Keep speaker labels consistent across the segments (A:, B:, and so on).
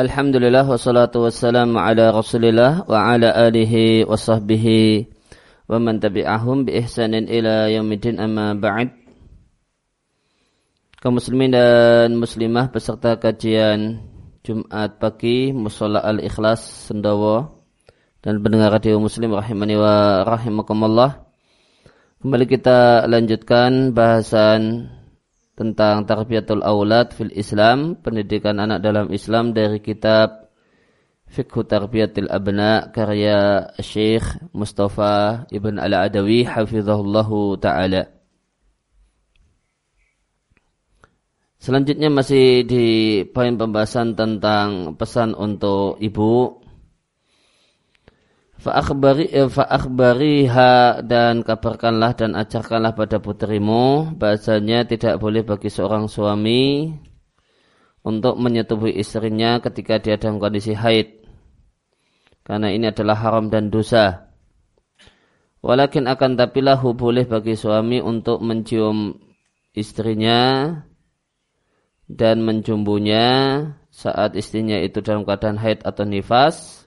A: Alhamdulillah wassalatu wassalamu ala rasulillah wa ala alihi wa sahbihi wa man tabi'ahum bi ihsanin ila yaumidin amma ba'd. Kaum muslimin dan muslimah beserta kajian Jumat pagi Musola Al-Ikhlas Sendawa. Dan pendengar radio muslim rahimani wa rahimakumullah. Kembali kita lanjutkan bahasan tentang tarbiyatul aulad fil Islam, pendidikan anak dalam Islam dari kitab Fiqhu Tarbiyatil Abna karya Syekh Mustafa Ibn Al-Adawi hafizahullahu taala. Selanjutnya masih di poin pembahasan tentang pesan untuk ibu Fa'akhbari, eh, fa'akhbariha dan kabarkanlah dan ajarkanlah pada putrimu bahasanya tidak boleh bagi seorang suami untuk menyetubuhi istrinya ketika dia dalam kondisi haid. Karena ini adalah haram dan dosa. Walakin akan tapilahu boleh bagi suami untuk mencium istrinya dan menjumbunya saat istrinya itu dalam keadaan haid atau nifas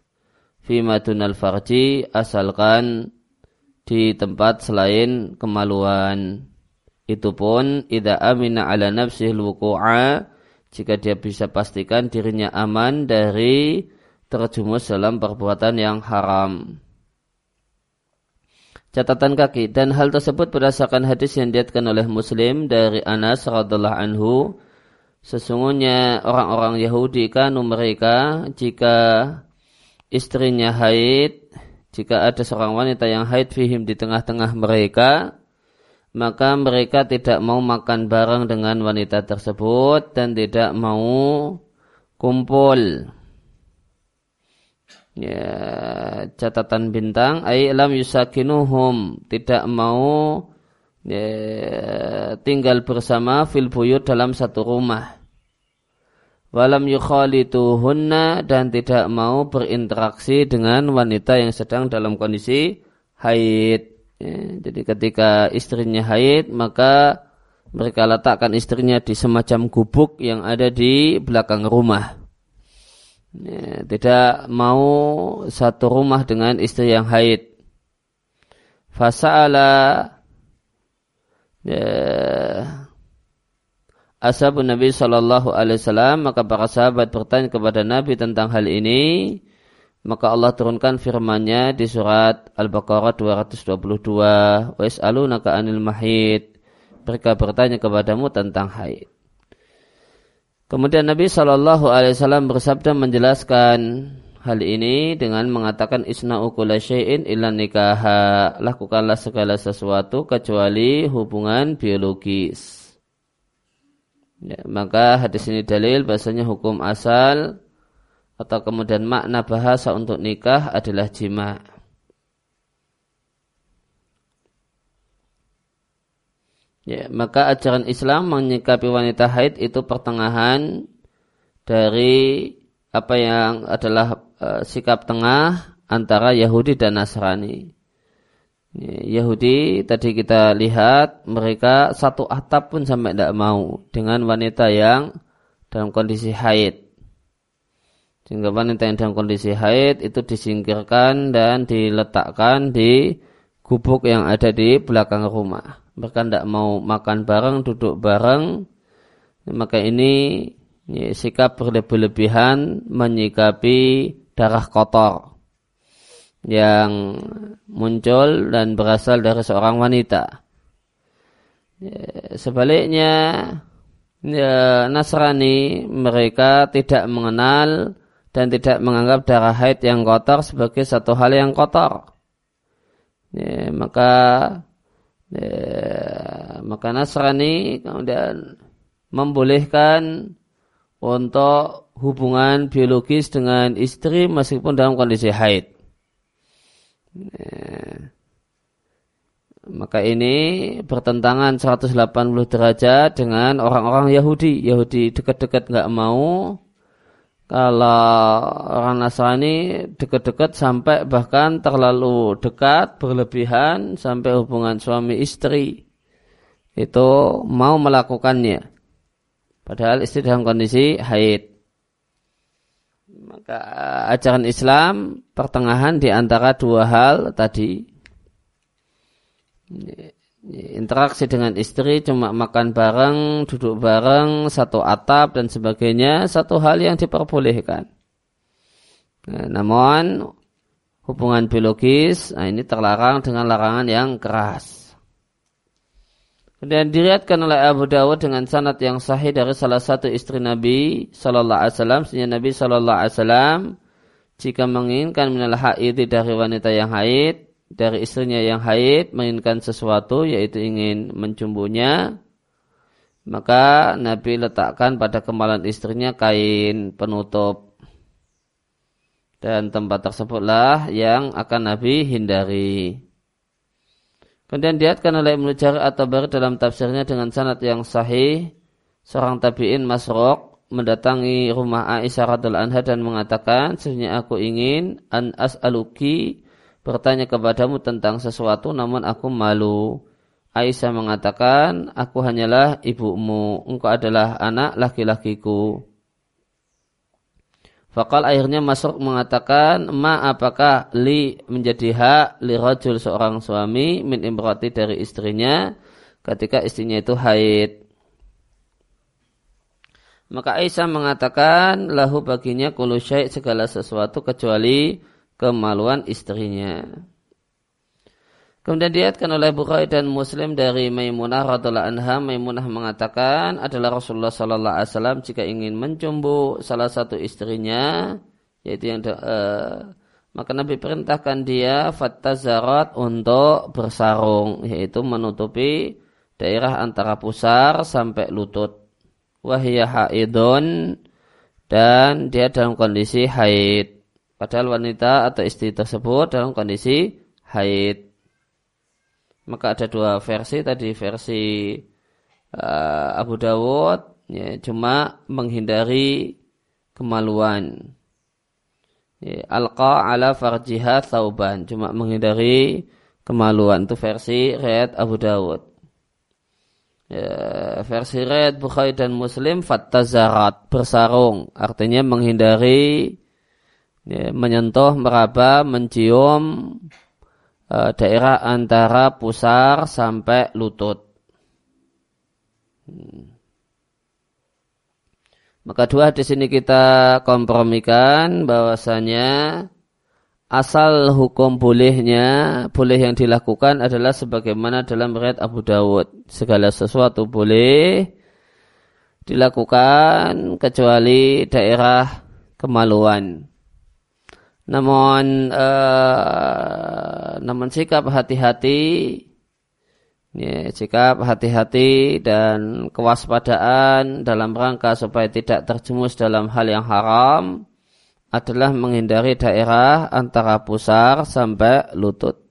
A: fima dunal farji asalkan di tempat selain kemaluan. Itu pun idza amina ala nafsihi wuqu'a jika dia bisa pastikan dirinya aman dari terjumus dalam perbuatan yang haram. Catatan kaki dan hal tersebut berdasarkan hadis yang diatkan oleh Muslim dari Anas radhiallahu anhu sesungguhnya orang-orang Yahudi kan mereka jika istrinya haid, jika ada seorang wanita yang haid fihim di tengah-tengah mereka, maka mereka tidak mau makan bareng dengan wanita tersebut dan tidak mau kumpul. Ya, catatan bintang ay lam yusakinuhum tidak mau ya, tinggal bersama fil buyut dalam satu rumah walam yukhalituhunna dan tidak mau berinteraksi dengan wanita yang sedang dalam kondisi haid. Ya, jadi ketika istrinya haid maka mereka letakkan istrinya di semacam gubuk yang ada di belakang rumah. Ya, tidak mau satu rumah dengan istri yang haid. Fasa'ala ya, ashabun Nabi Shallallahu Alaihi Wasallam maka para sahabat bertanya kepada Nabi tentang hal ini maka Allah turunkan firman-Nya di surat Al-Baqarah 222 wa naka anil mahid. Mereka bertanya kepadamu tentang haid Kemudian Nabi Shallallahu Alaihi Wasallam bersabda menjelaskan hal ini dengan mengatakan isna ukula syai'in illa nikaha. Lakukanlah segala sesuatu kecuali hubungan biologis Ya, maka hadis ini dalil bahasanya hukum asal atau kemudian makna bahasa untuk nikah adalah jima. Ya, maka ajaran Islam menyikapi wanita haid itu pertengahan dari apa yang adalah uh, sikap tengah antara Yahudi dan Nasrani. Yahudi tadi kita lihat mereka satu atap pun sampai tidak mau dengan wanita yang dalam kondisi haid. Sehingga wanita yang dalam kondisi haid itu disingkirkan dan diletakkan di gubuk yang ada di belakang rumah. Mereka tidak mau makan bareng, duduk bareng. Maka ini sikap berlebih-lebihan menyikapi darah kotor yang muncul dan berasal dari seorang wanita. Ya, sebaliknya ya, Nasrani mereka tidak mengenal dan tidak menganggap darah haid yang kotor sebagai satu hal yang kotor. Ya, maka ya, maka Nasrani kemudian membolehkan untuk hubungan biologis dengan istri meskipun dalam kondisi haid. Ya. Maka ini bertentangan 180 derajat dengan orang-orang Yahudi. Yahudi dekat-dekat nggak mau. Kalau orang Nasrani dekat-dekat sampai bahkan terlalu dekat, berlebihan sampai hubungan suami istri. Itu mau melakukannya. Padahal istri dalam kondisi haid. Maka ajaran Islam pertengahan di antara dua hal tadi. Interaksi dengan istri cuma makan bareng, duduk bareng, satu atap dan sebagainya, satu hal yang diperbolehkan. Nah, namun hubungan biologis, nah ini terlarang dengan larangan yang keras. Dan diriatkan oleh Abu Dawud dengan sanad yang sahih dari salah satu istri Nabi Sallallahu Alaihi Wasallam. Sehingga Nabi Sallallahu Alaihi Wasallam jika menginginkan minal haid dari wanita yang haid, dari istrinya yang haid, menginginkan sesuatu yaitu ingin mencumbunya, maka Nabi letakkan pada kemalan istrinya kain penutup. Dan tempat tersebutlah yang akan Nabi hindari. Kemudian diatkan oleh Ibnu Jarir atau baru dalam tafsirnya dengan sanad yang sahih, seorang tabi'in Masrok mendatangi rumah Aisyah radhiallahu anha dan mengatakan, sesungguhnya aku ingin an as'aluki bertanya kepadamu tentang sesuatu namun aku malu. Aisyah mengatakan, aku hanyalah ibumu, engkau adalah anak laki-lakiku. Fakal akhirnya masuk mengatakan, ma apakah li menjadi hak li rajul seorang suami min imrati dari istrinya ketika istrinya itu haid. Maka Aisyah mengatakan lahu baginya kulu segala sesuatu kecuali kemaluan istrinya. Kemudian diatkan oleh Bukhari dan Muslim dari Maimunah radhiallahu anha, Maimunah mengatakan adalah Rasulullah sallallahu alaihi wasallam jika ingin mencumbu salah satu istrinya, yaitu yang uh, maka Nabi perintahkan dia fattazarat untuk bersarung, yaitu menutupi daerah antara pusar sampai lutut. Wahiyah haidun dan dia dalam kondisi haid. Padahal wanita atau istri tersebut dalam kondisi haid. Maka ada dua versi tadi versi uh, Abu Dawud ya, cuma menghindari kemaluan. Ya, Alqa ala farjiha thauban cuma menghindari kemaluan itu versi riwayat Abu Dawud. Ya, versi riwayat Bukhari dan Muslim fattazarat bersarung artinya menghindari ya, menyentuh meraba mencium Eh, daerah antara pusar sampai lutut. Hmm. Maka dua di sini kita kompromikan bahwasanya asal hukum bolehnya, boleh yang dilakukan adalah sebagaimana dalam riwayat Abu Dawud. Segala sesuatu boleh dilakukan kecuali daerah kemaluan. Namun uh, namun sikap hati-hati ya, sikap hati-hati dan kewaspadaan dalam rangka supaya tidak terjumus dalam hal yang haram adalah menghindari daerah antara pusar sampai lutut.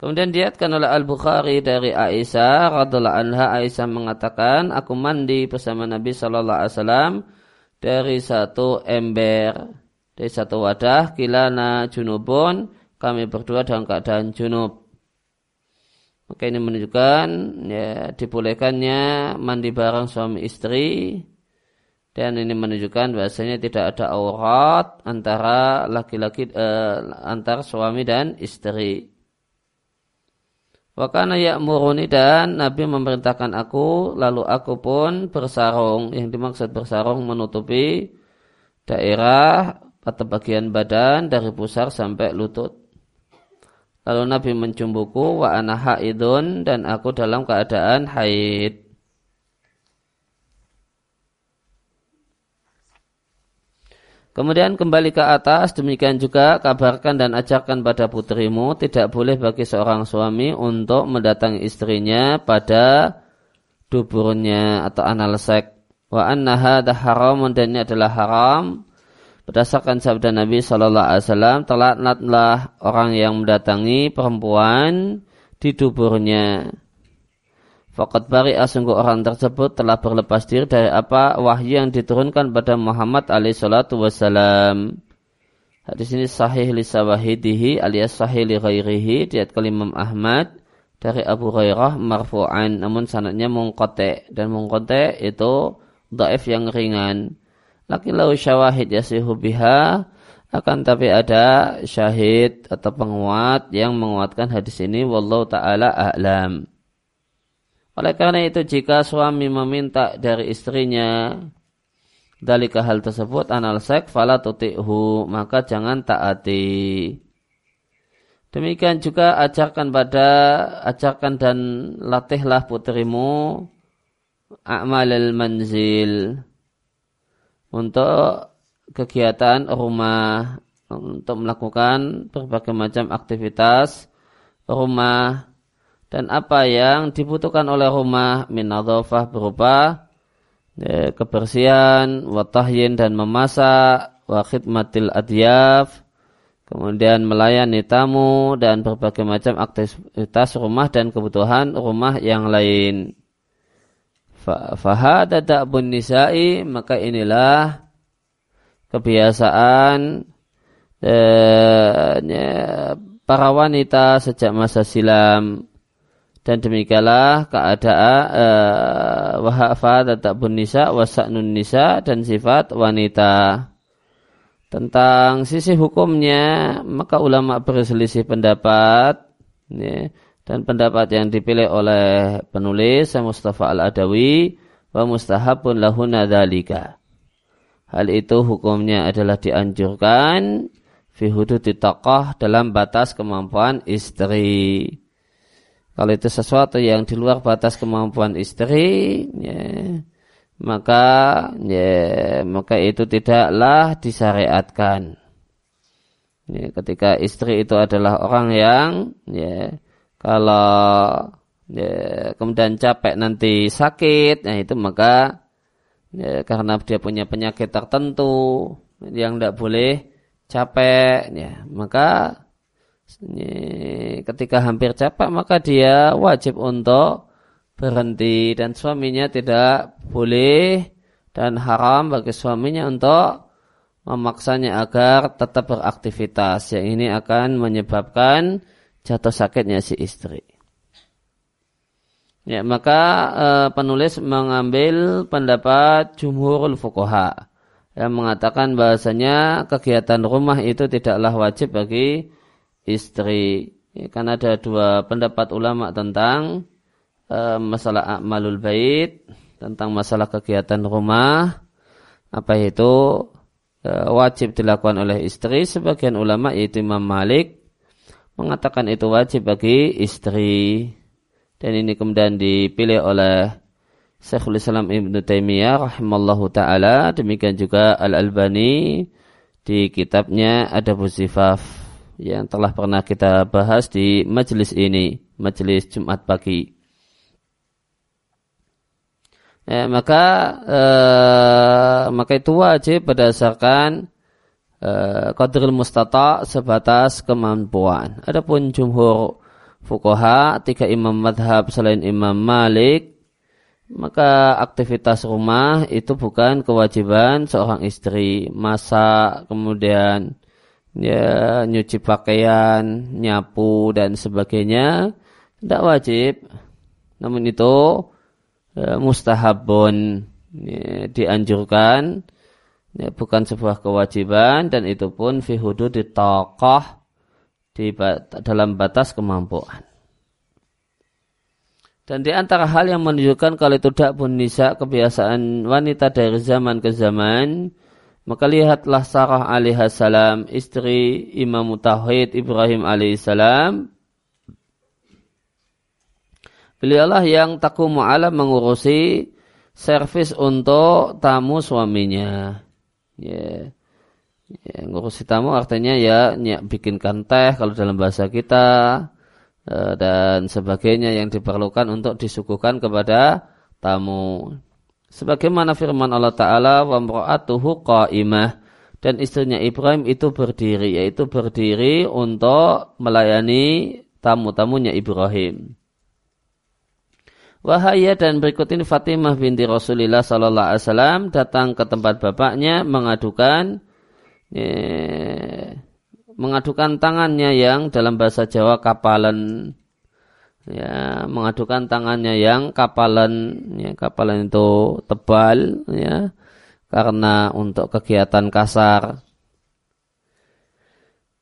A: Kemudian diatkan oleh Al-Bukhari dari Aisyah radhiallahu anha Aisyah mengatakan aku mandi bersama Nabi sallallahu alaihi wasallam dari satu ember, dari satu wadah, kilana junubun, kami berdua dalam keadaan junub. Maka ini menunjukkan ya, dibolehkannya mandi bareng suami istri dan ini menunjukkan bahasanya tidak ada aurat antara laki-laki eh, antara suami dan istri. Wakana ya'muruni dan Nabi memerintahkan aku, lalu aku pun bersarung. Yang dimaksud bersarung menutupi daerah atau bagian badan dari pusar sampai lutut. Lalu Nabi mencumbuku wa ana haidun dan aku dalam keadaan haid. Kemudian kembali ke atas, demikian juga kabarkan dan ajarkan pada putrimu, tidak boleh bagi seorang suami untuk mendatangi istrinya pada duburnya atau anal sek. Wa anna hadha haram dan ini adalah haram. Berdasarkan sabda Nabi Shallallahu Alaihi Wasallam, telatlah orang yang mendatangi perempuan di duburnya. Fakat bari sungguh orang tersebut telah berlepas diri dari apa wahyu yang diturunkan pada Muhammad alaihi salatu wassalam. Hadis ini sahih li sawahidihi alias sahih li ghairihi diat Imam Ahmad dari Abu Hurairah marfu'an namun sanadnya mungkote dan mungkote itu daif yang ringan. lakin lau syawahid yasihu biha akan tapi ada syahid atau penguat yang menguatkan hadis ini wallahu taala a'lam oleh karena itu jika suami meminta dari istrinya dalika hal tersebut anal sek fala tuti'hu maka jangan taati. Demikian juga ajarkan pada ajarkan dan latihlah putrimu a'malil manzil untuk kegiatan rumah untuk melakukan berbagai macam aktivitas rumah dan apa yang dibutuhkan oleh rumah min berupa ya, kebersihan, watahyin dan memasak, wa khidmatil adyaf, kemudian melayani tamu dan berbagai macam aktivitas rumah dan kebutuhan rumah yang lain. Fahada da'bun nisa'i maka inilah kebiasaan eh, ya, para wanita sejak masa silam dan demikianlah keadaan uh, wahafa tetap nisa wasaknun nisa dan sifat wanita. Tentang sisi hukumnya maka ulama berselisih pendapat ya, dan pendapat yang dipilih oleh penulis Mustafa Al-Adawi wa mustahabun lahuna dzalika hal itu hukumnya adalah dianjurkan fi hududi dalam batas kemampuan istri kalau itu sesuatu yang di luar batas kemampuan istri, ya, maka ya, maka itu tidaklah disyariatkan. Ya, ketika istri itu adalah orang yang ya, kalau ya, kemudian capek nanti sakit, nah itu maka ya, karena dia punya penyakit tertentu yang tidak boleh capek, ya, maka ketika hampir capek maka dia wajib untuk berhenti dan suaminya tidak boleh dan haram bagi suaminya untuk memaksanya agar tetap beraktivitas yang ini akan menyebabkan jatuh sakitnya si istri. Ya, maka e, penulis mengambil pendapat jumhurul fuqaha yang mengatakan bahasanya kegiatan rumah itu tidaklah wajib bagi istri. Ya, kan ada dua pendapat ulama tentang uh, masalah amalul bait, tentang masalah kegiatan rumah. Apa itu uh, wajib dilakukan oleh istri? Sebagian ulama yaitu Imam Malik mengatakan itu wajib bagi istri. Dan ini kemudian dipilih oleh Syekhul Islam Ibn Taimiyah rahimallahu taala demikian juga Al Albani di kitabnya Adabuz Zifaf yang telah pernah kita bahas di majelis ini, majelis Jumat pagi. Ya, maka eh, maka itu wajib berdasarkan eh, qadrul mustata sebatas kemampuan. Adapun jumhur fukoha tiga imam madhab selain Imam Malik maka aktivitas rumah itu bukan kewajiban seorang istri masak kemudian ya nyuci pakaian, nyapu dan sebagainya tidak wajib. Namun itu ya, mustahabun ya, dianjurkan ya, bukan sebuah kewajiban dan itu pun fi di tokoh di dalam batas kemampuan. Dan di antara hal yang menunjukkan kalau itu tidak pun nisa kebiasaan wanita dari zaman ke zaman maka lihatlah Sarah alaihissalam, istri Imam Tauhid Ibrahim alaihissalam. Beliaulah yang takumu ala mengurusi servis untuk tamu suaminya. Ya. ya ngurusi tamu artinya ya, ya bikinkan teh kalau dalam bahasa kita eh, dan sebagainya yang diperlukan untuk disuguhkan kepada tamu. Sebagaimana firman Allah Ta'ala, wa mra'atuhu qa'imah. Dan istrinya Ibrahim itu berdiri, yaitu berdiri untuk melayani tamu-tamunya Ibrahim. Wahaya dan berikut ini Fatimah binti Rasulullah Sallallahu Alaihi Wasallam datang ke tempat bapaknya mengadukan eh, mengadukan tangannya yang dalam bahasa Jawa kapalan ya mengadukan tangannya yang kapalan ya kapalan itu tebal ya karena untuk kegiatan kasar.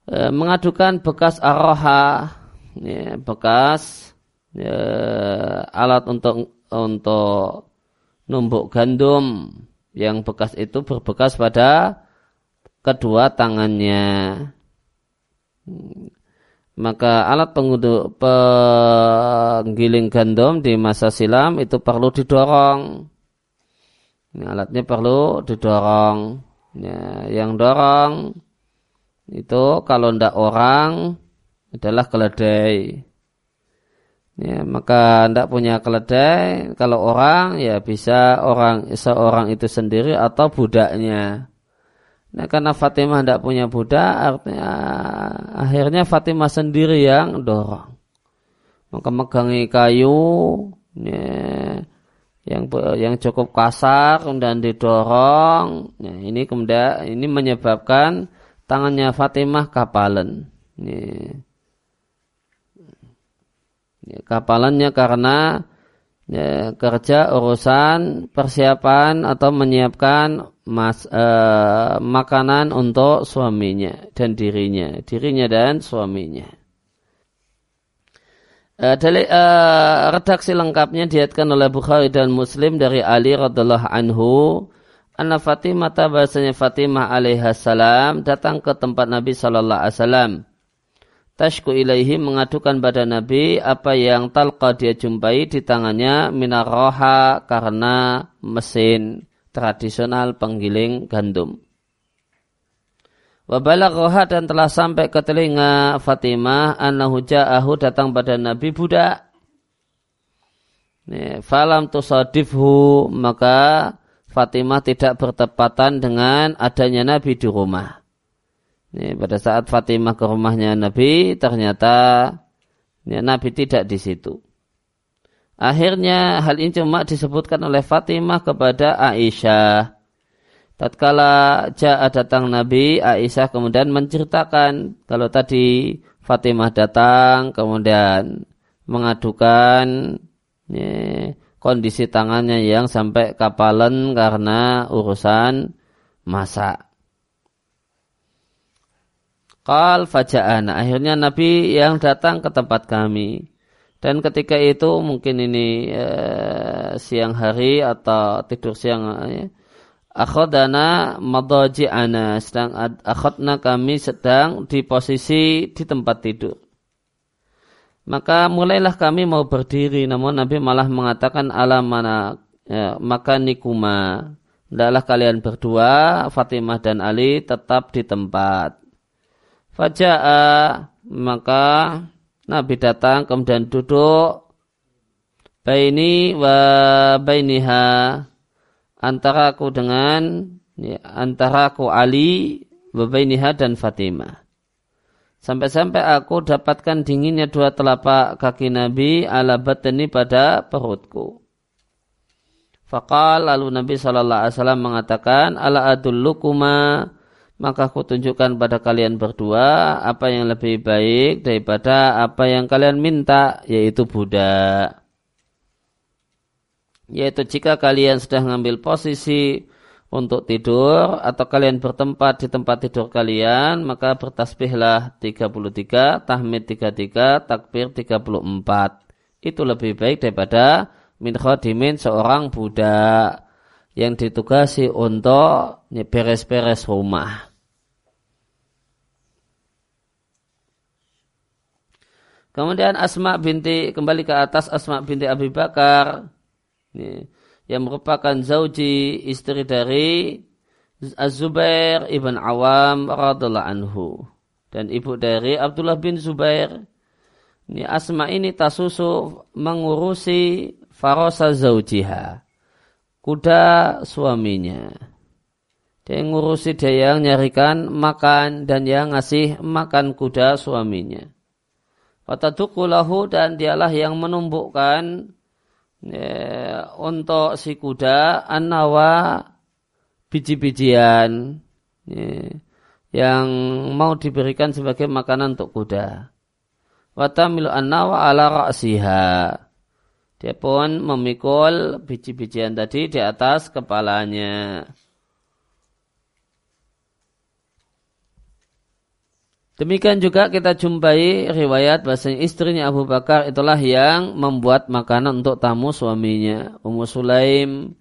A: E, mengadukan bekas aroha, ya, bekas ya, alat untuk untuk numbuk gandum yang bekas itu berbekas pada kedua tangannya. Maka alat penggiling gandum di masa silam itu perlu didorong. Ini alatnya perlu didorong. Ya, yang dorong itu kalau tidak orang adalah keledai. Ya, maka tidak punya keledai, kalau orang ya bisa orang seorang itu sendiri atau budaknya. Nah, karena Fatimah tidak punya budak, artinya akhirnya Fatimah sendiri yang dorong. Maka megangi kayu ya, yang yang cukup kasar dan didorong. Nah, ini kemudian ini menyebabkan tangannya Fatimah kapalan. Ya. Ya, kapalannya karena ya, kerja urusan persiapan atau menyiapkan mas, uh, makanan untuk suaminya dan dirinya, dirinya dan suaminya. Uh, dari uh, redaksi lengkapnya diatkan oleh Bukhari dan Muslim dari Ali radhiallahu anhu. Anna Fatimah bahasanya Fatimah alaihissalam datang ke tempat Nabi sallallahu alaihi wasallam tashku ilaihi mengadukan pada Nabi apa yang talqa dia jumpai di tangannya minaroha karena mesin tradisional penggiling gandum. Wabalaghoha dan telah sampai ke telinga Fatimah annahu ja'ahu datang pada Nabi budak. Falam tusadifhu maka Fatimah tidak bertepatan dengan adanya Nabi di rumah. Ini pada saat Fatimah ke rumahnya Nabi, ternyata ya, Nabi tidak di situ. Akhirnya hal ini cuma disebutkan oleh Fatimah kepada Aisyah. Tatkala Ja'a datang Nabi, Aisyah kemudian menceritakan kalau tadi Fatimah datang kemudian mengadukan ya, kondisi tangannya yang sampai kapalan karena urusan masak. Qal faja'ana. Akhirnya Nabi yang datang ke tempat kami. Dan ketika itu mungkin ini eh, siang hari atau tidur siang ya. Akhodana madaji'ana sedang akhodna kami sedang di posisi di tempat tidur. Maka mulailah kami mau berdiri namun Nabi malah mengatakan alam mana ya, maka nikuma. Hendaklah kalian berdua Fatimah dan Ali tetap di tempat. Faja'a maka Nabi datang kemudian duduk baini wa bainiha antara aku dengan ya, antara aku Ali wa bainiha dan Fatimah. Sampai-sampai aku dapatkan dinginnya dua telapak kaki Nabi ala batani pada perutku. Fakal lalu Nabi SAW mengatakan ala adullukuma maka aku tunjukkan pada kalian berdua apa yang lebih baik daripada apa yang kalian minta, yaitu budak. Yaitu jika kalian sudah mengambil posisi untuk tidur atau kalian bertempat di tempat tidur kalian, maka bertasbihlah 33, tahmid 33, takbir 34. Itu lebih baik daripada min khadimin seorang budak yang ditugasi untuk beres-beres rumah. Kemudian Asma binti kembali ke atas Asma binti Abi Bakar ini, yang merupakan zauji istri dari Az-Zubair ibn Awam radhiallahu anhu dan ibu dari Abdullah bin Zubair. Ini Asma ini tasusu mengurusi farosa zaujiha kuda suaminya. Dia ngurusi dia yang nyarikan makan dan yang ngasih makan kuda suaminya. Watadukulahu dan dialah yang menumbuhkan ya, untuk si kuda anawa biji-bijian ya, yang mau diberikan sebagai makanan untuk kuda. Watamilu anawa ala ra'siha. Dia pun memikul biji-bijian tadi di atas kepalanya. Demikian juga kita jumpai riwayat bahasanya istrinya Abu Bakar itulah yang membuat makanan untuk tamu suaminya. Ummu Sulaim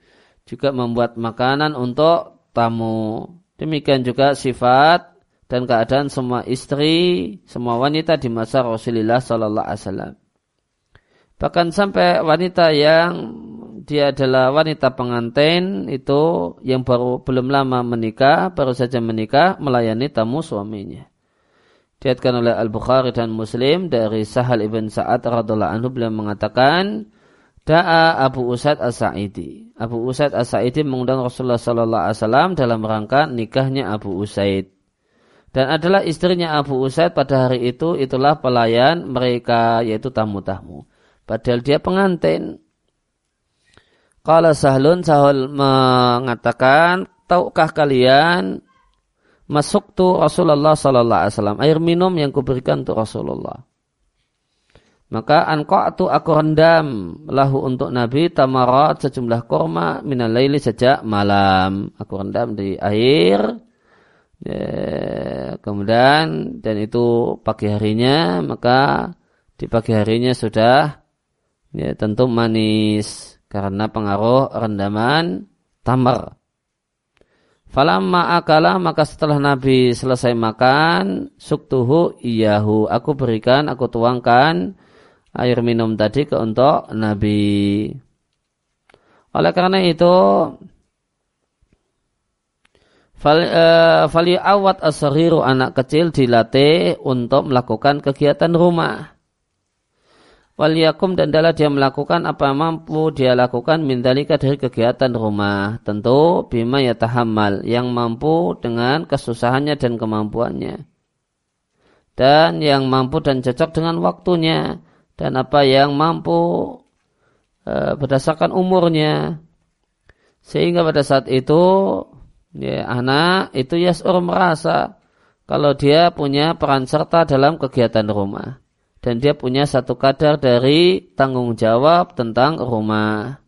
A: juga membuat makanan untuk tamu. Demikian juga sifat dan keadaan semua istri, semua wanita di masa Rasulullah Sallallahu Alaihi Wasallam. Bahkan sampai wanita yang dia adalah wanita pengantin itu yang baru belum lama menikah, baru saja menikah melayani tamu suaminya. Diatkan oleh Al-Bukhari dan Muslim dari Sahal ibn Sa'ad radhiallahu anhu beliau mengatakan Da'a Abu Usaid As-Sa'idi. Abu Usaid As-Sa'idi mengundang Rasulullah sallallahu alaihi wasallam dalam rangka nikahnya Abu Usaid. Dan adalah istrinya Abu Usaid pada hari itu itulah pelayan mereka yaitu tamu-tamu. Padahal dia pengantin. Kalau Sahlun Sahul mengatakan, tahukah kalian masuk tu Rasulullah sallallahu alaihi wasallam air minum yang kuberikan untuk Rasulullah. Maka tu aku rendam lahu untuk Nabi tamarat sejumlah korma minal laili sejak malam. Aku rendam di air. Ya, kemudian dan itu pagi harinya maka di pagi harinya sudah ya, tentu manis karena pengaruh rendaman tamar. Falamma akala maka setelah Nabi selesai makan, suktuhu iyahu. Aku berikan, aku tuangkan air minum tadi ke untuk Nabi. Oleh karena itu, Fali uh, awat asariru anak kecil dilatih untuk melakukan kegiatan rumah waliyakum dan dalam dia melakukan apa mampu dia lakukan mindalika dari kegiatan rumah. Tentu bima ya tahamal yang mampu dengan kesusahannya dan kemampuannya. Dan yang mampu dan cocok dengan waktunya. Dan apa yang mampu e, berdasarkan umurnya. Sehingga pada saat itu ya, anak itu yasur merasa kalau dia punya peran serta dalam kegiatan rumah dan dia punya satu kadar dari tanggung jawab tentang rumah.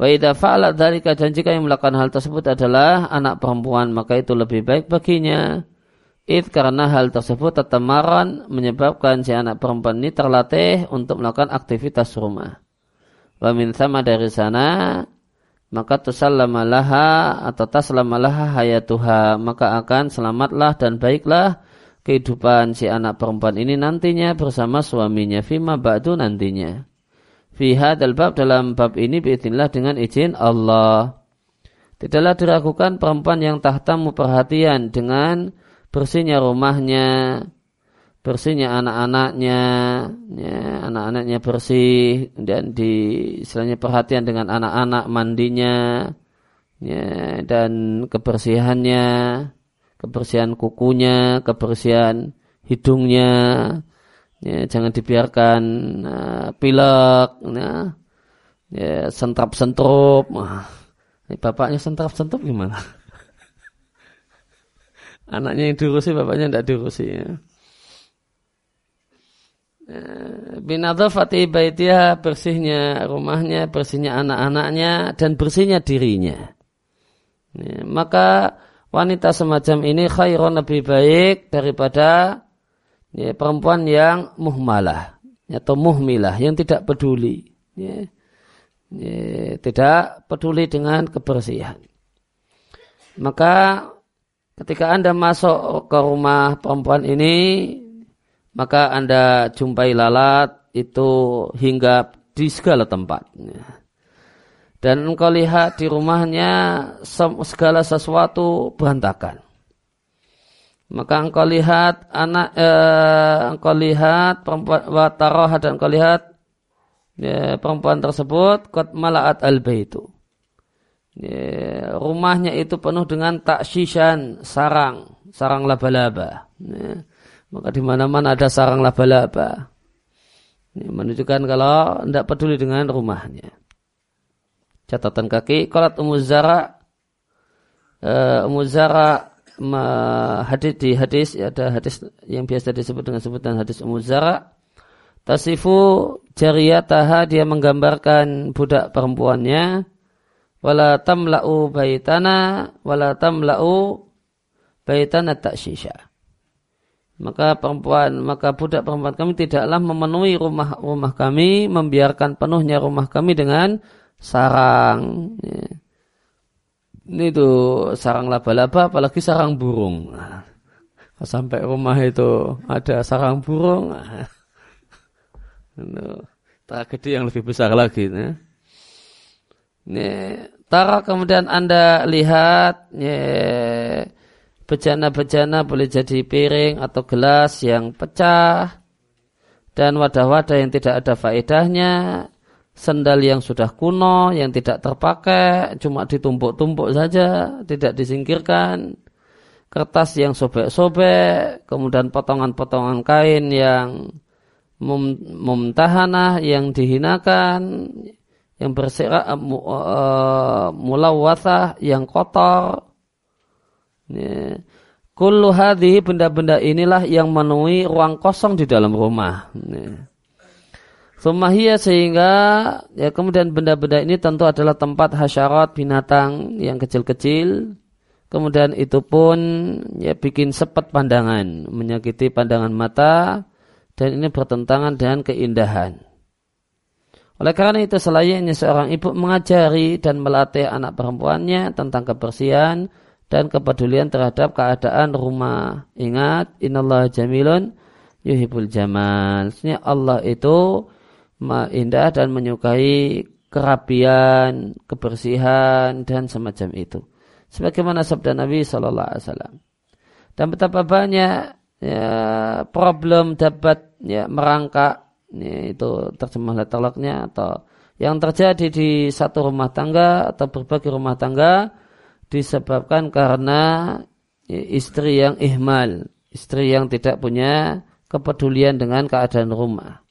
A: Wa idza fa'ala dzalika dan jika yang melakukan hal tersebut adalah anak perempuan maka itu lebih baik baginya. It karena hal tersebut tetemaran menyebabkan si anak perempuan ini terlatih untuk melakukan aktivitas rumah. Wa min sama dari sana maka tusallama laha atau taslama laha hayatuha maka akan selamatlah dan baiklah kehidupan si anak perempuan ini nantinya bersama suaminya fima ba'du nantinya. Fi hadal bab dalam bab ini biiznillah dengan izin Allah. Tidaklah diragukan perempuan yang tahtamu perhatian dengan bersihnya rumahnya, bersihnya anak-anaknya, ya, anak-anaknya bersih dan di istilahnya perhatian dengan anak-anak mandinya, ya, dan kebersihannya, kebersihan kukunya, kebersihan hidungnya, ya, jangan dibiarkan uh, pilek, ya, ya sentrap sentrup. Ini bapaknya sentrap sentrup gimana? Anaknya yang diurusi, bapaknya tidak diurusi. Ya. ya Binadhafati baitiha bersihnya rumahnya, bersihnya anak-anaknya, dan bersihnya dirinya. Ya, maka wanita semacam ini khairun lebih baik daripada ya, perempuan yang muhmalah atau muhmilah yang tidak peduli ya, ya, tidak peduli dengan kebersihan. Maka ketika anda masuk ke rumah perempuan ini maka anda jumpai lalat itu hingga di segala tempat ya dan engkau lihat di rumahnya segala sesuatu berantakan. Maka engkau lihat anak, eh, engkau lihat perempuan wataroh dan engkau lihat ya, perempuan tersebut kot malaat al itu. Ya, rumahnya itu penuh dengan taksishan sarang, sarang laba-laba. Ya, maka di mana-mana ada sarang laba-laba. Menunjukkan kalau tidak peduli dengan rumahnya catatan kaki. Qalat Ummu Zara uh, Ummu Zara hadis di hadis ada hadis yang biasa disebut dengan sebutan hadis Ummu Zara. Tasifu jariyataha dia menggambarkan budak perempuannya. Wala tamla'u baitana wala tamla'u baitana takshisha maka perempuan maka budak perempuan kami tidaklah memenuhi rumah rumah kami membiarkan penuhnya rumah kami dengan sarang ya. ini tuh sarang laba-laba apalagi sarang burung nah, sampai rumah itu ada sarang burung itu tragedi yang lebih besar lagi ya. ini tara kemudian anda lihat ya, Bejana-bejana boleh jadi piring atau gelas yang pecah dan wadah-wadah yang tidak ada faedahnya, sendal yang sudah kuno, yang tidak terpakai, cuma ditumpuk-tumpuk saja, tidak disingkirkan, kertas yang sobek-sobek, kemudian potongan-potongan kain yang mum mumtahanah yang dihinakan, yang berserak uh, uh, mulawwathah yang kotor, Ya. Kullu benda-benda inilah yang memenuhi ruang kosong di dalam rumah. Ya. Sumahiyah sehingga ya kemudian benda-benda ini tentu adalah tempat hasyarat binatang yang kecil-kecil. Kemudian itu pun ya bikin sepet pandangan, menyakiti pandangan mata dan ini bertentangan dengan keindahan. Oleh karena itu selayaknya seorang ibu mengajari dan melatih anak perempuannya tentang kebersihan, dan kepedulian terhadap keadaan rumah. Ingat, innallaha jamilun yuhibul jamal. Sebenarnya Allah itu indah dan menyukai kerapian, kebersihan dan semacam itu. Sebagaimana sabda Nabi Shallallahu Alaihi Wasallam. Dan betapa banyak ya, problem dapat ya, merangkak ya, itu terjemah letterlocknya atau yang terjadi di satu rumah tangga atau berbagai rumah tangga disebabkan karena istri yang ihmal, istri yang tidak punya kepedulian dengan keadaan rumah.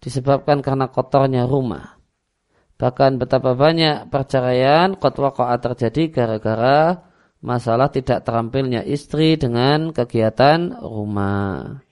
A: Disebabkan karena kotornya rumah. Bahkan betapa banyak perceraian kotwa terjadi gara-gara masalah tidak terampilnya istri dengan kegiatan rumah.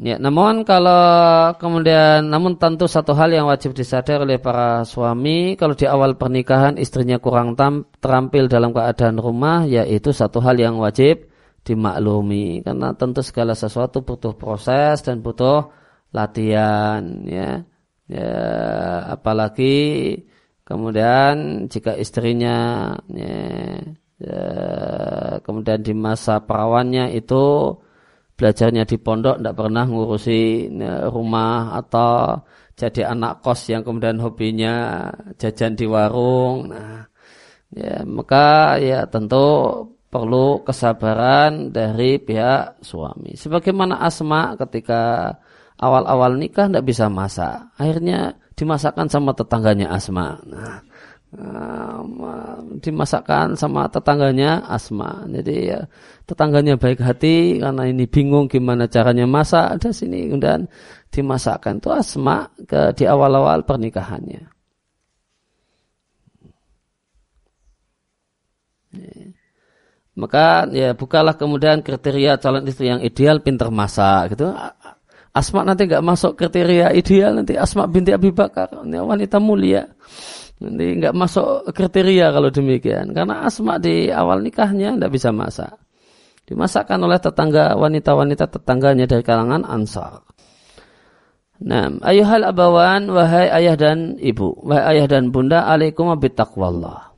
A: Ya, namun kalau kemudian, namun tentu satu hal yang wajib disadari oleh para suami, kalau di awal pernikahan istrinya kurang tam, terampil dalam keadaan rumah, yaitu satu hal yang wajib dimaklumi. Karena tentu segala sesuatu butuh proses dan butuh latihan, ya. Ya, apalagi kemudian jika istrinya, ya, ya kemudian di masa perawannya itu belajarnya di pondok tidak pernah ngurusi rumah atau jadi anak kos yang kemudian hobinya jajan di warung. Nah, ya maka ya tentu perlu kesabaran dari pihak suami. Sebagaimana Asma ketika awal-awal nikah tidak bisa masak, akhirnya dimasakkan sama tetangganya Asma. Nah, dimasakkan sama tetangganya Asma. Jadi ya tetangganya baik hati karena ini bingung gimana caranya masak. Ada sini kemudian dimasakkan itu Asma ke di awal-awal pernikahannya. Maka ya bukalah kemudian kriteria calon istri yang ideal pinter masak gitu. Asma nanti nggak masuk kriteria ideal nanti Asma binti Abi Bakar wanita mulia. Nanti nggak masuk kriteria kalau demikian. Karena Asma di awal nikahnya tidak bisa masak. Dimasakkan oleh tetangga wanita-wanita tetangganya dari kalangan Ansar. Nah, ayuhal abawan, wahai ayah dan ibu, wahai ayah dan bunda, alaikum taqwallah.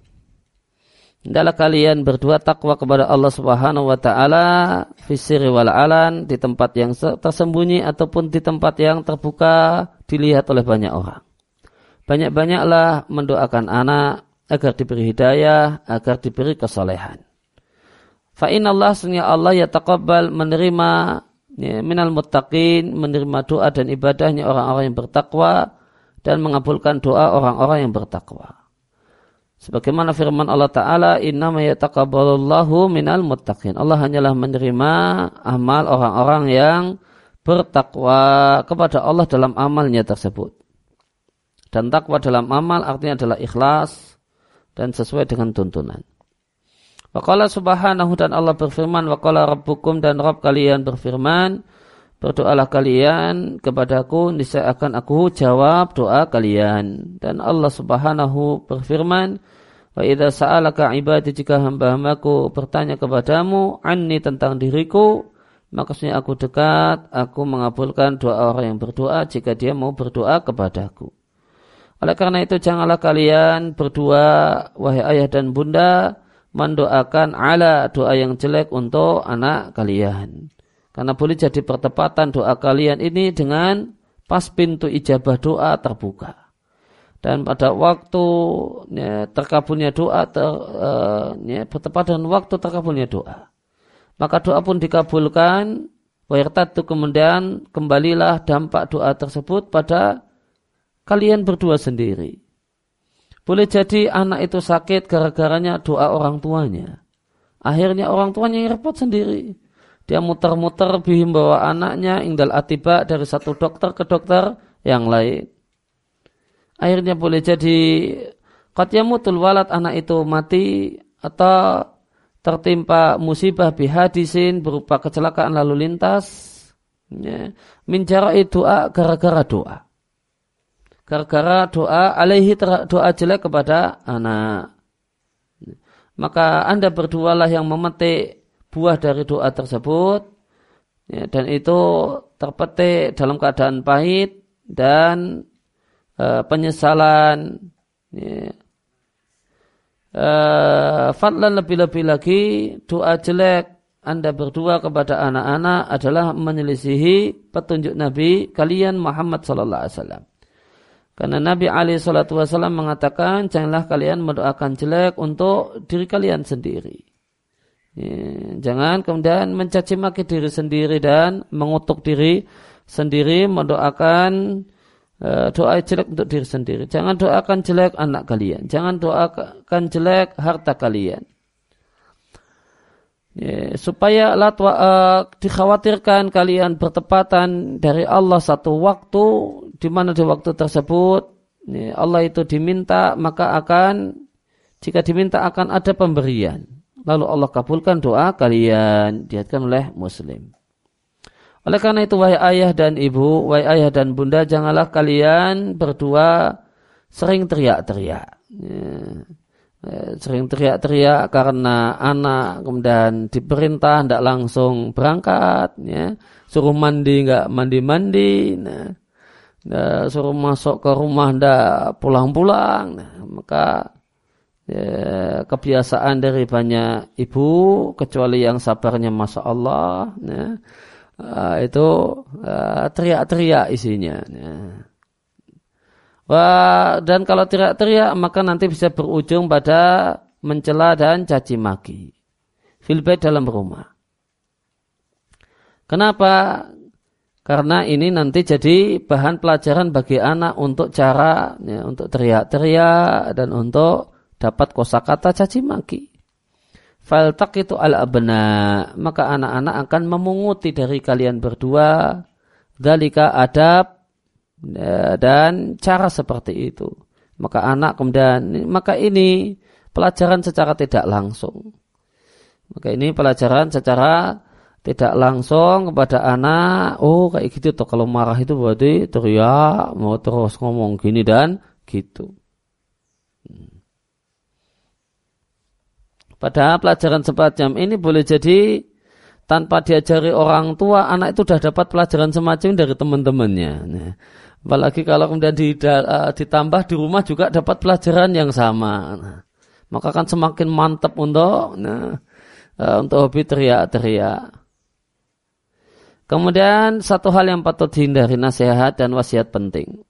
A: Hendaklah kalian berdua takwa kepada Allah Subhanahu wa taala fisiri wal alan di tempat yang tersembunyi ataupun di tempat yang terbuka dilihat oleh banyak orang. Banyak-banyaklah mendoakan anak agar diberi hidayah, agar diberi kesolehan. Fa'in Allah sunya Allah ya taqabbal menerima ya, minal muttaqin, menerima doa dan ibadahnya orang-orang yang bertakwa dan mengabulkan doa orang-orang yang bertakwa. Sebagaimana firman Allah Ta'ala, Inna ma yataqabbalullahu minal muttaqin. Allah hanyalah menerima amal orang-orang yang bertakwa kepada Allah dalam amalnya tersebut. Dan takwa dalam amal artinya adalah ikhlas dan sesuai dengan tuntunan. Waqala subhanahu dan Allah berfirman, Waqala rabbukum dan Rabb kalian berfirman, berdoalah kalian kepadaku niscaya akan aku jawab doa kalian dan Allah Subhanahu berfirman wa idza sa'alaka ibadi jika hamba-hambaku bertanya kepadamu anni tentang diriku maka aku dekat aku mengabulkan doa orang yang berdoa jika dia mau berdoa kepadaku oleh karena itu janganlah kalian berdua wahai ayah dan bunda mendoakan ala doa yang jelek untuk anak kalian karena boleh jadi pertepatan doa kalian ini dengan pas pintu ijabah doa terbuka. Dan pada waktu ya, terkabulnya doa ter, uh, ya, bertepatan waktu terkabulnya doa. Maka doa pun dikabulkan. Wayartatu kemudian kembalilah dampak doa tersebut pada kalian berdua sendiri. Boleh jadi anak itu sakit gara-garanya doa orang tuanya. Akhirnya orang tuanya yang repot sendiri dia muter-muter bihim bawa anaknya indal atiba dari satu dokter ke dokter yang lain. Akhirnya boleh jadi qatyamutul walad anak itu mati atau tertimpa musibah bihadisin berupa kecelakaan lalu lintas. Ya. Minjara'i doa gara-gara doa. Gara-gara doa alaihi doa jelek kepada anak. Maka anda berdualah yang memetik buah dari doa tersebut ya, dan itu terpetik dalam keadaan pahit dan e, penyesalan ya. e, fadlan lebih-lebih lagi doa jelek anda berdua kepada anak-anak adalah menyelisihi petunjuk Nabi kalian Muhammad sallallahu alaihi wasallam. Karena Nabi Ali Shallallahu Wasallam mengatakan janganlah kalian mendoakan jelek untuk diri kalian sendiri. Ya, jangan kemudian mencaci maki diri sendiri dan mengutuk diri sendiri mendoakan uh, doa jelek untuk diri sendiri. Jangan doakan jelek anak kalian. Jangan doakan jelek harta kalian. Ya, supaya latwa, uh, dikhawatirkan kalian bertepatan dari Allah satu waktu di mana di waktu tersebut ya, Allah itu diminta maka akan jika diminta akan ada pemberian. Lalu Allah kabulkan doa kalian diatkan oleh muslim. Oleh karena itu wahai ayah dan ibu wahai ayah dan bunda janganlah kalian berdua sering teriak-teriak. Ya. Eh, sering teriak-teriak karena anak kemudian diperintah tidak langsung berangkat ya. Suruh mandi nggak mandi-mandi nah, nah, suruh masuk ke rumah ndak pulang-pulang nah, maka ya, kebiasaan dari banyak ibu kecuali yang sabarnya masa Allah ya, uh, itu uh, teriak-teriak isinya ya. Dan kalau teriak-teriak maka nanti bisa berujung pada mencela dan caci maki. Filbait dalam rumah. Kenapa? Karena ini nanti jadi bahan pelajaran bagi anak untuk cara ya, untuk teriak-teriak dan untuk dapat kosakata caci maki. Faltak itu al abna maka anak-anak akan memunguti dari kalian berdua. Dalika adab dan cara seperti itu. Maka anak kemudian maka ini pelajaran secara tidak langsung. Maka ini pelajaran secara tidak langsung kepada anak, oh kayak gitu tuh kalau marah itu berarti teriak, mau terus ngomong gini dan gitu. Padahal pelajaran semacam ini boleh jadi tanpa diajari orang tua, anak itu sudah dapat pelajaran semacam dari teman-temannya. Nah, apalagi kalau kemudian eh, ditambah di rumah juga dapat pelajaran yang sama. Nah, maka akan semakin mantap untuk nah, eh, untuk hobi teriak-teriak. Kemudian satu hal yang patut dihindari nasihat dan wasiat penting.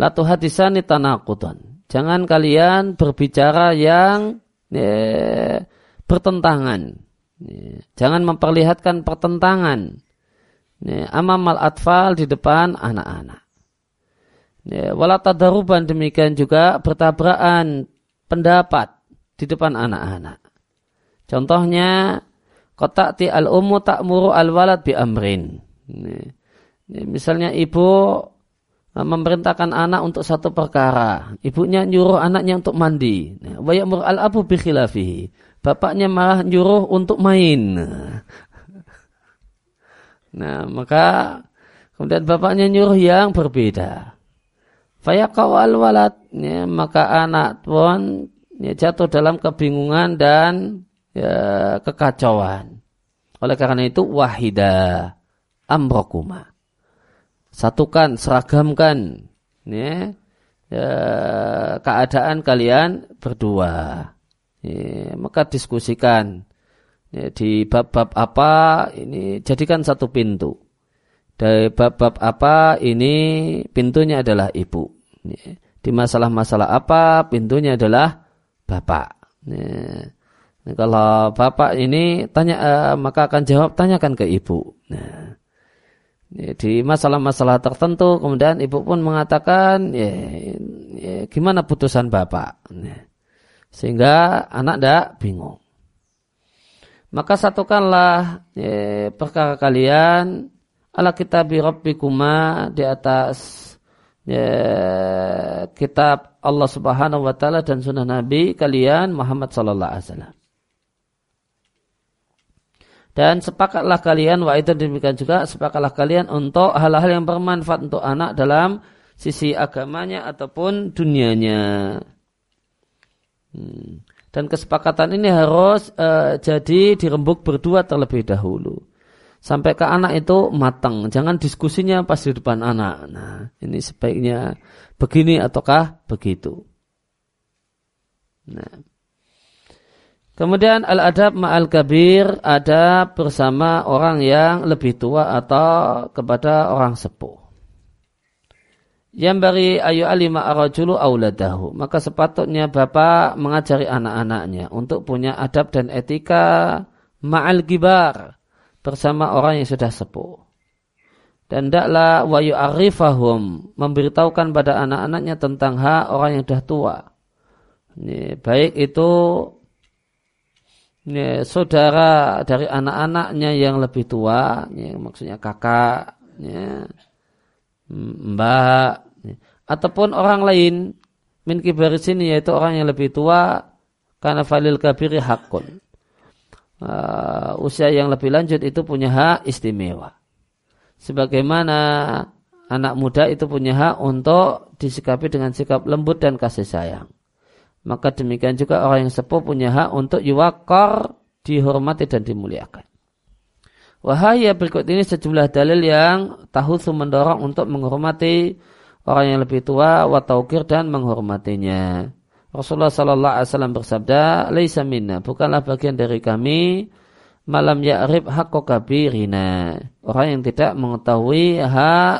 A: Latu hadisani tanakutan. Jangan kalian berbicara yang ya, bertentangan. Jangan memperlihatkan pertentangan. Amamal atfal di depan anak-anak. Walatadaruban demikian juga bertabrakan pendapat di depan anak-anak. Contohnya, kotak ti al umu tak muru al walad bi amrin. Ya, ya, misalnya ibu Nah, memerintahkan anak untuk satu perkara. Ibunya nyuruh anaknya untuk mandi. Nah, wa ya'mur al-abu bi. Bapaknya malah nyuruh untuk main. Nah, maka kemudian bapaknya nyuruh yang berbeda. Fayaqawal walad, ya, maka anak pun ya, jatuh dalam kebingungan dan ya, kekacauan. Oleh karena itu wahida amrokuma. Satukan, seragamkan ya, ya, keadaan kalian berdua. Ya, maka diskusikan ya, di bab-bab apa ini jadikan satu pintu dari bab-bab apa ini pintunya adalah ibu. Di masalah-masalah apa pintunya adalah bapak. Nah, kalau bapak ini tanya uh, maka akan jawab tanyakan ke ibu. Nah, di masalah-masalah tertentu kemudian ibu pun mengatakan ya, ya gimana putusan bapak. Nah, sehingga anak tidak bingung. Maka satukanlah ya, perkara kalian ala kitabi rabbikuma di atas ya, kitab Allah Subhanahu wa taala dan sunnah Nabi kalian Muhammad sallallahu alaihi wasallam. Dan sepakatlah kalian wa itu demikian juga sepakatlah kalian untuk hal-hal yang bermanfaat untuk anak dalam sisi agamanya ataupun dunianya. Hmm. Dan kesepakatan ini harus uh, jadi dirembuk berdua terlebih dahulu sampai ke anak itu matang. Jangan diskusinya pas di depan anak. Nah, ini sebaiknya begini ataukah begitu. Nah. Kemudian al-adab ma'al kabir ada bersama orang yang lebih tua atau kepada orang sepuh. Yang bari ayu alima arajulu auladahu. Maka sepatutnya bapak mengajari anak-anaknya untuk punya adab dan etika ma'al gibar bersama orang yang sudah sepuh. Dan tidaklah wa yu'arifahum memberitahukan pada anak-anaknya tentang hak orang yang sudah tua. Ini, baik itu ini, saudara dari anak-anaknya yang lebih tua, ini, maksudnya kakak, ini, mbak, ataupun orang lain min kibaris ini yaitu orang yang lebih tua karena falil kabiri hakun uh, usia yang lebih lanjut itu punya hak istimewa. Sebagaimana anak muda itu punya hak untuk disikapi dengan sikap lembut dan kasih sayang. Maka demikian juga orang yang sepuh punya hak untuk yuwakar, dihormati dan dimuliakan. Wahaya berikut ini sejumlah dalil yang tahu mendorong untuk menghormati orang yang lebih tua, wataukir dan menghormatinya. Rasulullah Sallallahu Alaihi Wasallam bersabda, "Laisa minna, bukanlah bagian dari kami malam ya'rib hakko kabirina." Orang yang tidak mengetahui hak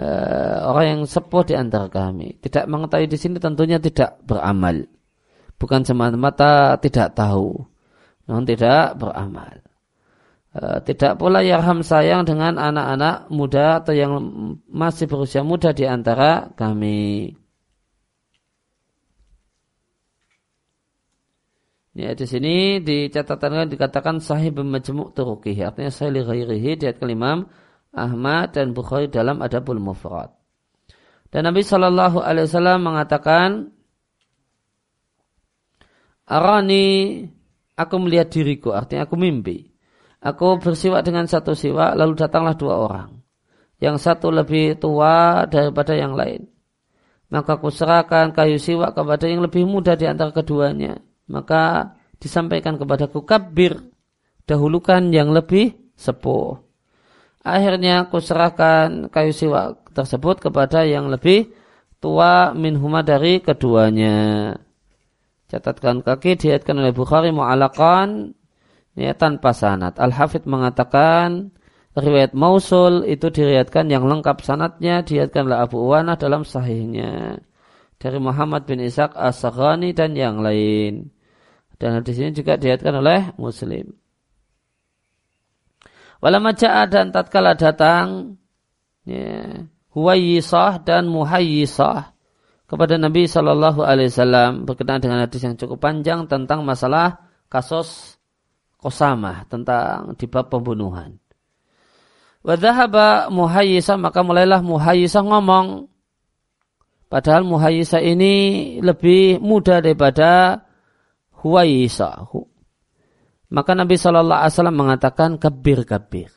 A: uh, orang yang sepuh di antara kami. Tidak mengetahui di sini tentunya tidak beramal. Bukan semata-mata tidak tahu, namun tidak beramal. Uh, tidak pula yarham sayang dengan anak-anak muda atau yang masih berusia muda di antara kami. Ya, di sini di catatan dikatakan sahih bermajmu' turuqih. Artinya sahih li ghairihi diat kelimam Ahmad dan Bukhari dalam Adabul Mufrad. Dan Nabi Shallallahu Alaihi Wasallam mengatakan, Arani, aku melihat diriku, artinya aku mimpi. Aku bersiwak dengan satu siwak, lalu datanglah dua orang. Yang satu lebih tua daripada yang lain. Maka aku serahkan kayu siwak kepada yang lebih muda di antara keduanya maka disampaikan kepadaku kabir dahulukan yang lebih sepuh. Akhirnya aku serahkan kayu siwa tersebut kepada yang lebih tua minhuma dari keduanya. Catatkan kaki diatkan oleh Bukhari mu'alakan ya, tanpa sanat. Al-Hafidh mengatakan riwayat Mausul itu diriatkan yang lengkap sanatnya diatkanlah Abu Uwana dalam sahihnya dari Muhammad bin Ishaq as-Saghani dan yang lain. Dan hadis ini juga dilihatkan oleh Muslim. Walama ja'a dan tatkala datang ya, Huwayyisah dan Muhayyisah kepada Nabi Shallallahu Alaihi Wasallam berkenaan dengan hadis yang cukup panjang tentang masalah kasus kosamah tentang di bab pembunuhan. Wadhahaba Muhayyisah maka mulailah Muhayyisah ngomong padahal Muhayyisah ini lebih muda daripada Huwaisa. Maka Nabi Shallallahu Alaihi Wasallam mengatakan kabir kabir.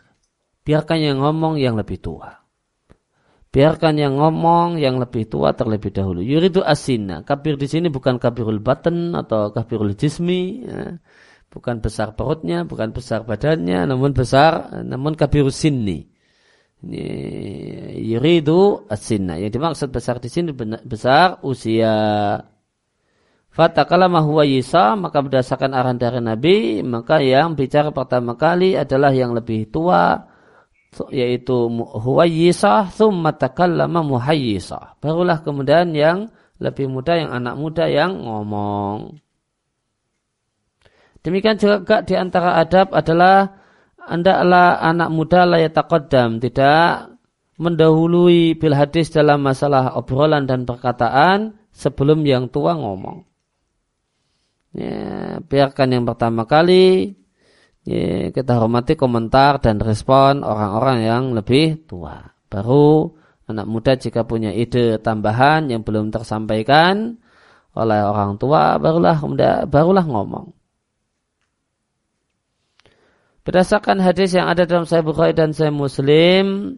A: biarkan yang ngomong yang lebih tua. Biarkan yang ngomong yang lebih tua terlebih dahulu. Yuridu asina. Kabir di sini bukan kabirul baten atau kabirul jismi. Ya. Bukan besar perutnya, bukan besar badannya, namun besar, namun kabirul sinni. Yuridu asina. Yang dimaksud besar di sini besar usia. Fatakalama huwa Yisa, maka berdasarkan arahan dari Nabi, maka yang bicara pertama kali adalah yang lebih tua, yaitu huwayyisah thumma takallama muhayyisah. Barulah kemudian yang lebih muda yang anak muda yang ngomong. Demikian juga di antara adab adalah hendaklah anak muda layak taqaddam, tidak mendahului bil hadis dalam masalah obrolan dan perkataan sebelum yang tua ngomong. Ya, biarkan yang pertama kali ya, kita hormati komentar dan respon orang-orang yang lebih tua. Baru anak muda jika punya ide tambahan yang belum tersampaikan oleh orang tua, barulah barulah ngomong. Berdasarkan hadis yang ada dalam Sahih Bukhari dan Sahih Muslim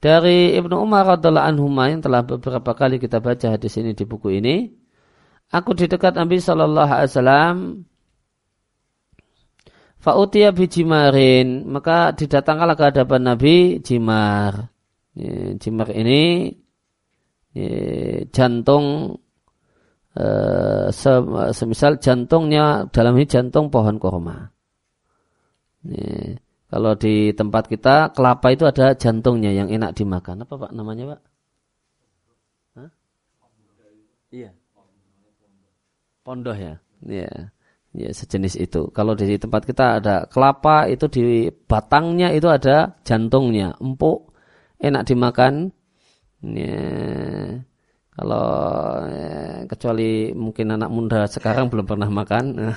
A: dari Ibnu Umar radhiallahu anhu yang telah beberapa kali kita baca hadis ini di buku ini, aku di dekat Nabi Shallallahu Alaihi Wasallam Fa'utia bijimarin, maka didatangkanlah ke hadapan Nabi jimar. Jimar ini jantung eh, semisal jantungnya dalam ini jantung pohon korma. Kalau di tempat kita kelapa itu ada jantungnya yang enak dimakan. Apa pak namanya pak? Hah? Iya. Pondoh ya. Iya ya sejenis itu. Kalau di tempat kita ada kelapa itu di batangnya itu ada jantungnya, empuk, enak dimakan. Ya, kalau ya, kecuali mungkin anak muda sekarang belum pernah makan.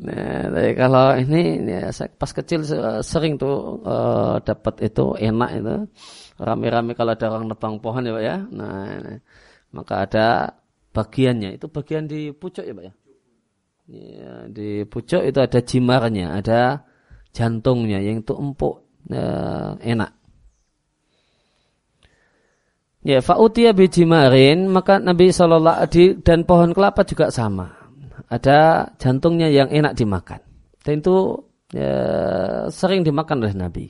A: nah, kalau ini ya, saya pas kecil sering tuh uh, dapat itu enak itu rame-rame kalau ada orang nebang pohon ya pak ya. Nah, maka ada bagiannya itu bagian di pucuk ya pak ya Ya, di pucuk itu ada jimarnya, ada jantungnya yang itu empuk, ya, enak. Ya, fa'utiyah bijimarin, maka Nabi SAW dan pohon kelapa juga sama. Ada jantungnya yang enak dimakan. Dan itu ya, sering dimakan oleh Nabi.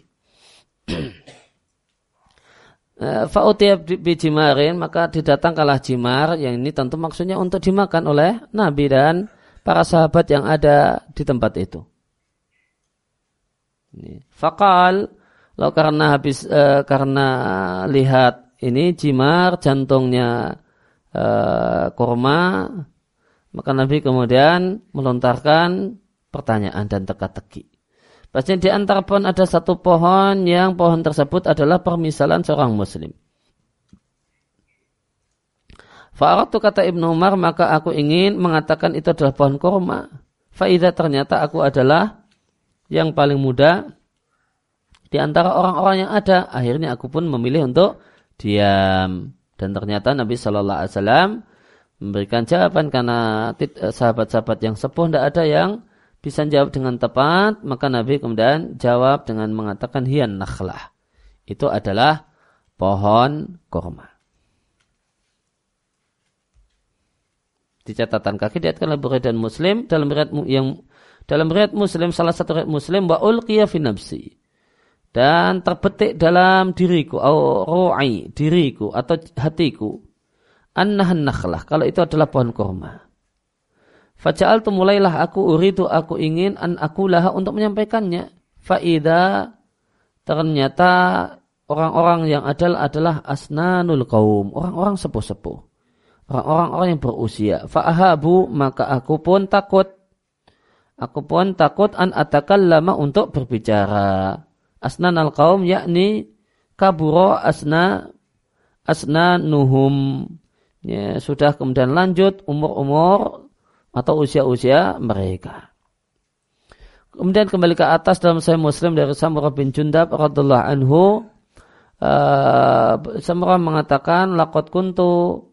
A: Ya, fa'utiyah bijimarin, maka didatangkanlah jimar, yang ini tentu maksudnya untuk dimakan oleh Nabi dan para sahabat yang ada di tempat itu. Fakal, lo karena habis e, karena lihat ini jimar jantungnya e, kurma, maka Nabi kemudian melontarkan pertanyaan dan teka-teki. Pasti di antara pohon ada satu pohon yang pohon tersebut adalah permisalan seorang muslim. Fa'aratu kata Ibnu Umar, maka aku ingin mengatakan itu adalah pohon korma. Faidah ternyata aku adalah yang paling muda di antara orang-orang yang ada. Akhirnya aku pun memilih untuk diam. Dan ternyata Nabi Shallallahu Alaihi Wasallam memberikan jawaban karena sahabat-sahabat yang sepuh tidak ada yang bisa jawab dengan tepat. Maka Nabi kemudian jawab dengan mengatakan hian nakhlah. Itu adalah pohon korma. di catatan kaki diatkan oleh Bukhari dan Muslim dalam riwayat yang dalam riwayat Muslim salah satu riwayat Muslim wa ulqiya fi nafsi dan terbetik dalam diriku au ru'i diriku atau hatiku annahan nakhlah kalau itu adalah pohon kurma Faja'al tu mulailah aku uridu aku ingin an aku lah untuk menyampaikannya. Faida ternyata orang-orang yang adalah adalah asnanul kaum, orang-orang sepuh-sepuh orang-orang yang berusia. Fa'ahabu maka aku pun takut. Aku pun takut an lama untuk berbicara. Asnan al kaum yakni kaburo asna asna nuhum. Ya, sudah kemudian lanjut umur-umur atau usia-usia mereka. Kemudian kembali ke atas dalam Sahih Muslim dari Samurah bin Jundab radhiallahu anhu uh, Samurah mengatakan laqad kuntu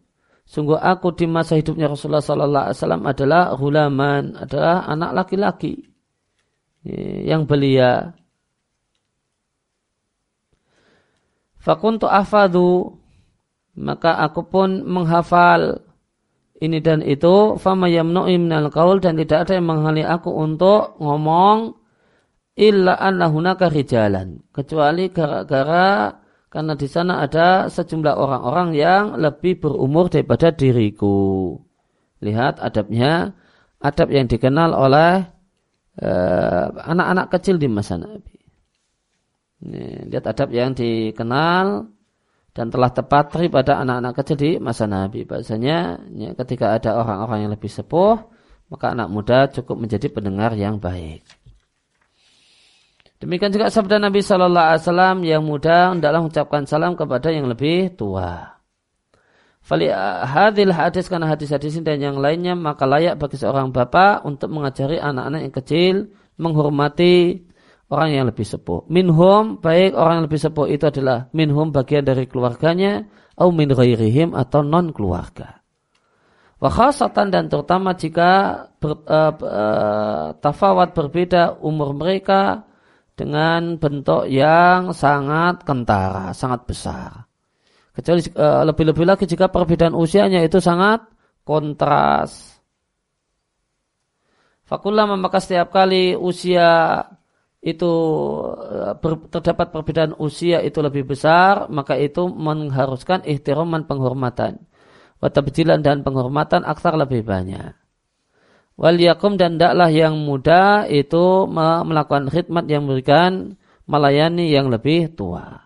A: Sungguh aku di masa hidupnya Rasulullah Sallallahu Alaihi Wasallam adalah hulaman, adalah anak laki-laki. yang belia. Fakuntu afadu maka aku pun menghafal ini dan itu fama yamnu'i minal qaul dan tidak ada yang menghalangi aku untuk ngomong illa anna hunaka rijalan kecuali gara-gara karena di sana ada sejumlah orang-orang yang lebih berumur daripada diriku. Lihat adabnya, adab yang dikenal oleh eh, anak-anak uh, kecil di masa Nabi. Ini, lihat adab yang dikenal dan telah tepat pada anak-anak kecil di masa Nabi. Bahasanya ya, ketika ada orang-orang yang lebih sepuh, maka anak muda cukup menjadi pendengar yang baik. Demikian juga sabda Nabi Shallallahu Alaihi Wasallam yang muda hendaklah mengucapkan salam kepada yang lebih tua. Fali hadil hadis karena hadis-hadis ini dan yang lainnya maka layak bagi seorang bapak untuk mengajari anak-anak yang kecil menghormati orang yang lebih sepuh. Minhum baik orang yang lebih sepuh itu adalah minhum bagian dari keluarganya atau min ghairihim atau non keluarga. Wakhasatan dan terutama jika ber, uh, uh, tafawat berbeda umur mereka dengan bentuk yang sangat kentara, sangat besar. Kecuali uh, lebih-lebih lagi jika perbedaan usianya itu sangat kontras. Fakullah maka setiap kali usia itu ber, terdapat perbedaan usia itu lebih besar, maka itu mengharuskan ihtiraman penghormatan. Watabjilan dan penghormatan aksar lebih banyak. Wal yakum dan daklah yang muda itu melakukan khidmat yang memberikan melayani yang lebih tua.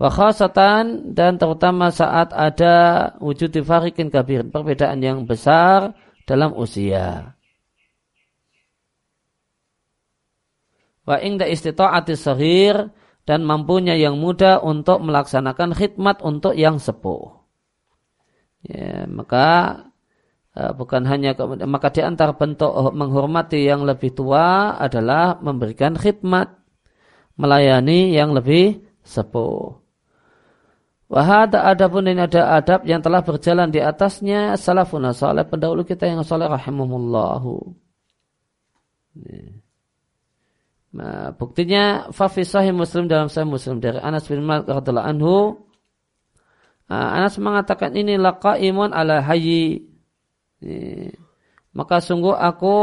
A: Wakhasatan dan terutama saat ada wujud farikin kabir, perbedaan yang besar dalam usia. Wa ingda istita'ati sahir dan mampunya yang muda untuk melaksanakan khidmat untuk yang sepuh. Ya, maka Eh, bukan hanya maka di antara bentuk menghormati yang lebih tua adalah memberikan khidmat melayani yang lebih sepuh. Wahada adapun ini ada adab yang telah berjalan di atasnya salafun salih pendahulu kita yang saleh rahimahullahu. Nah, buktinya fafi sahih Muslim dalam sahih Muslim dari Anas bin Malik radhiyallahu anhu. Ah, Anas mengatakan ini laqaimun ala hayyi maka sungguh aku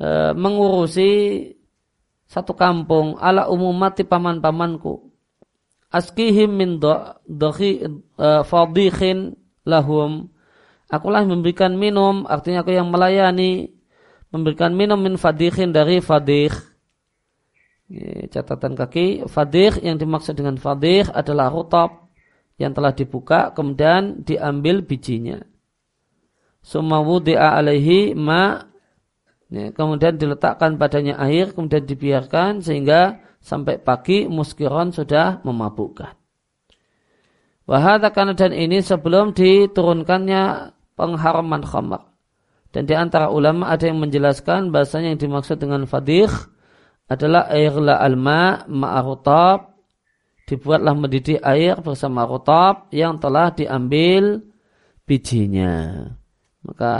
A: e, mengurusi satu kampung ala umum mati paman-pamanku. Askihim min dohi e, fadikhin lahum. Akulah memberikan minum, artinya aku yang melayani, memberikan minum min fadikhin dari fadikh. Catatan kaki, fadikh yang dimaksud dengan fadikh adalah rutab yang telah dibuka kemudian diambil bijinya. Summa wudi'a alaihi ma ya, kemudian diletakkan padanya air kemudian dibiarkan sehingga sampai pagi muskiron sudah memabukkan. Wahada karena dan ini sebelum diturunkannya pengharaman khamar. Dan di antara ulama ada yang menjelaskan bahasanya yang dimaksud dengan fadih adalah air la alma ma'arutab dibuatlah mendidih air bersama rutab yang telah diambil bijinya. Maka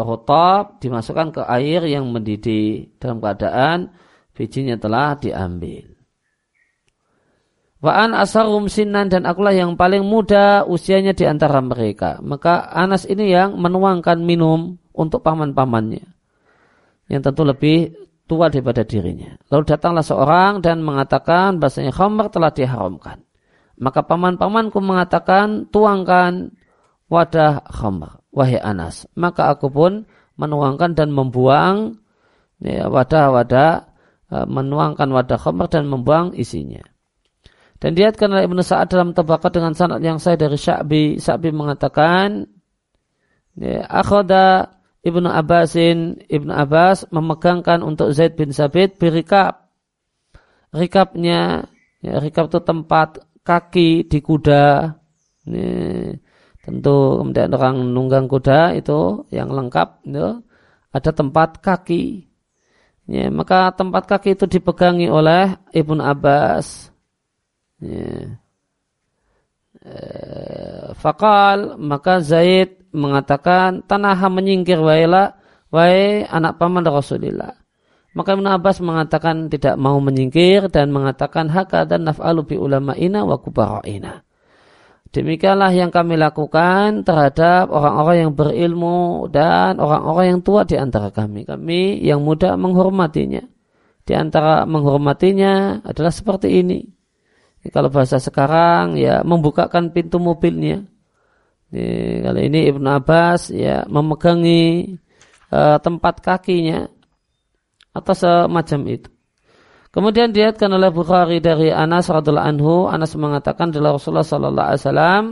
A: rotab dimasukkan ke air yang mendidih dalam keadaan bijinya telah diambil. Wa'an asarum sinan dan akulah yang paling muda usianya di antara mereka. Maka Anas ini yang menuangkan minum untuk paman-pamannya. Yang tentu lebih tua daripada dirinya. Lalu datanglah seorang dan mengatakan bahasanya khamar telah diharamkan. Maka paman-pamanku mengatakan tuangkan wadah khamar wahai Anas. Maka aku pun menuangkan dan membuang ya, wadah-wadah ya, menuangkan wadah khamr dan membuang isinya. Dan diatkan oleh Ibnu Sa'ad dalam tabakat dengan sanad yang saya dari Sya'bi. Sya'bi mengatakan, ya, akhoda Ibnu Abbasin, Ibnu Abbas memegangkan untuk Zaid bin Sabit berikap. Rikapnya, ya, rikap itu tempat kaki di kuda. Ya, Tentu kemudian orang nunggang kuda itu yang lengkap itu ada tempat kaki. Ya, maka tempat kaki itu dipegangi oleh Ibnu Abbas. Ya. E, fakal maka Zaid mengatakan tanah menyingkir wailah wahai anak paman Rasulullah. Maka Ibn Abbas mengatakan tidak mau menyingkir dan mengatakan haka dan naf'alu bi ina wa kubara'ina. Demikianlah yang kami lakukan terhadap orang-orang yang berilmu dan orang-orang yang tua di antara kami. Kami yang muda menghormatinya. Di antara menghormatinya adalah seperti ini. Kalau bahasa sekarang ya membukakan pintu mobilnya. Ini, kali ini Ibn Abbas ya memegangi uh, tempat kakinya atau semacam itu. Kemudian diatkan oleh Bukhari dari Anas radhiallahu anhu, Anas mengatakan adalah Rasulullah sallallahu alaihi wasallam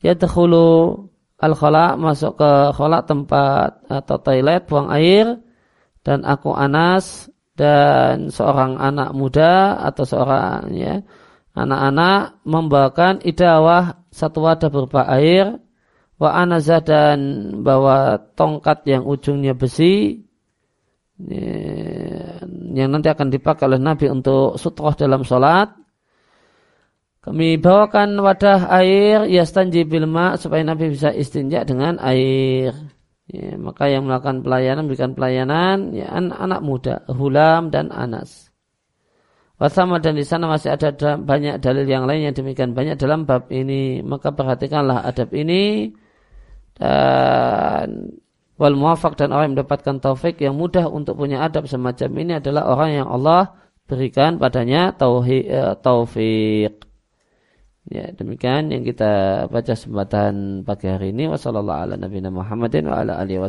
A: yadkhulu al khala masuk ke khala tempat atau toilet buang air dan aku Anas dan seorang anak muda atau seorang ya anak-anak membawakan idawah satu wadah berupa air wa anazah dan bawa tongkat yang ujungnya besi yang nanti akan dipakai oleh Nabi untuk sutroh dalam sholat. Kami bawakan wadah air yastanji bilma supaya Nabi bisa istinja dengan air. Ya, maka yang melakukan pelayanan berikan pelayanan ya anak, anak muda, Hulam dan Anas. Wasama dan di sana masih ada banyak dalil yang lain yang demikian banyak dalam bab ini. Maka perhatikanlah adab ini dan wal muwafaq dan orang yang mendapatkan taufik yang mudah untuk punya adab semacam ini adalah orang yang Allah berikan padanya uh, taufik. Ya, demikian yang kita baca kesempatan pagi hari ini. Wassalamualaikum ala nabiyina Muhammadin wa ala. Wa.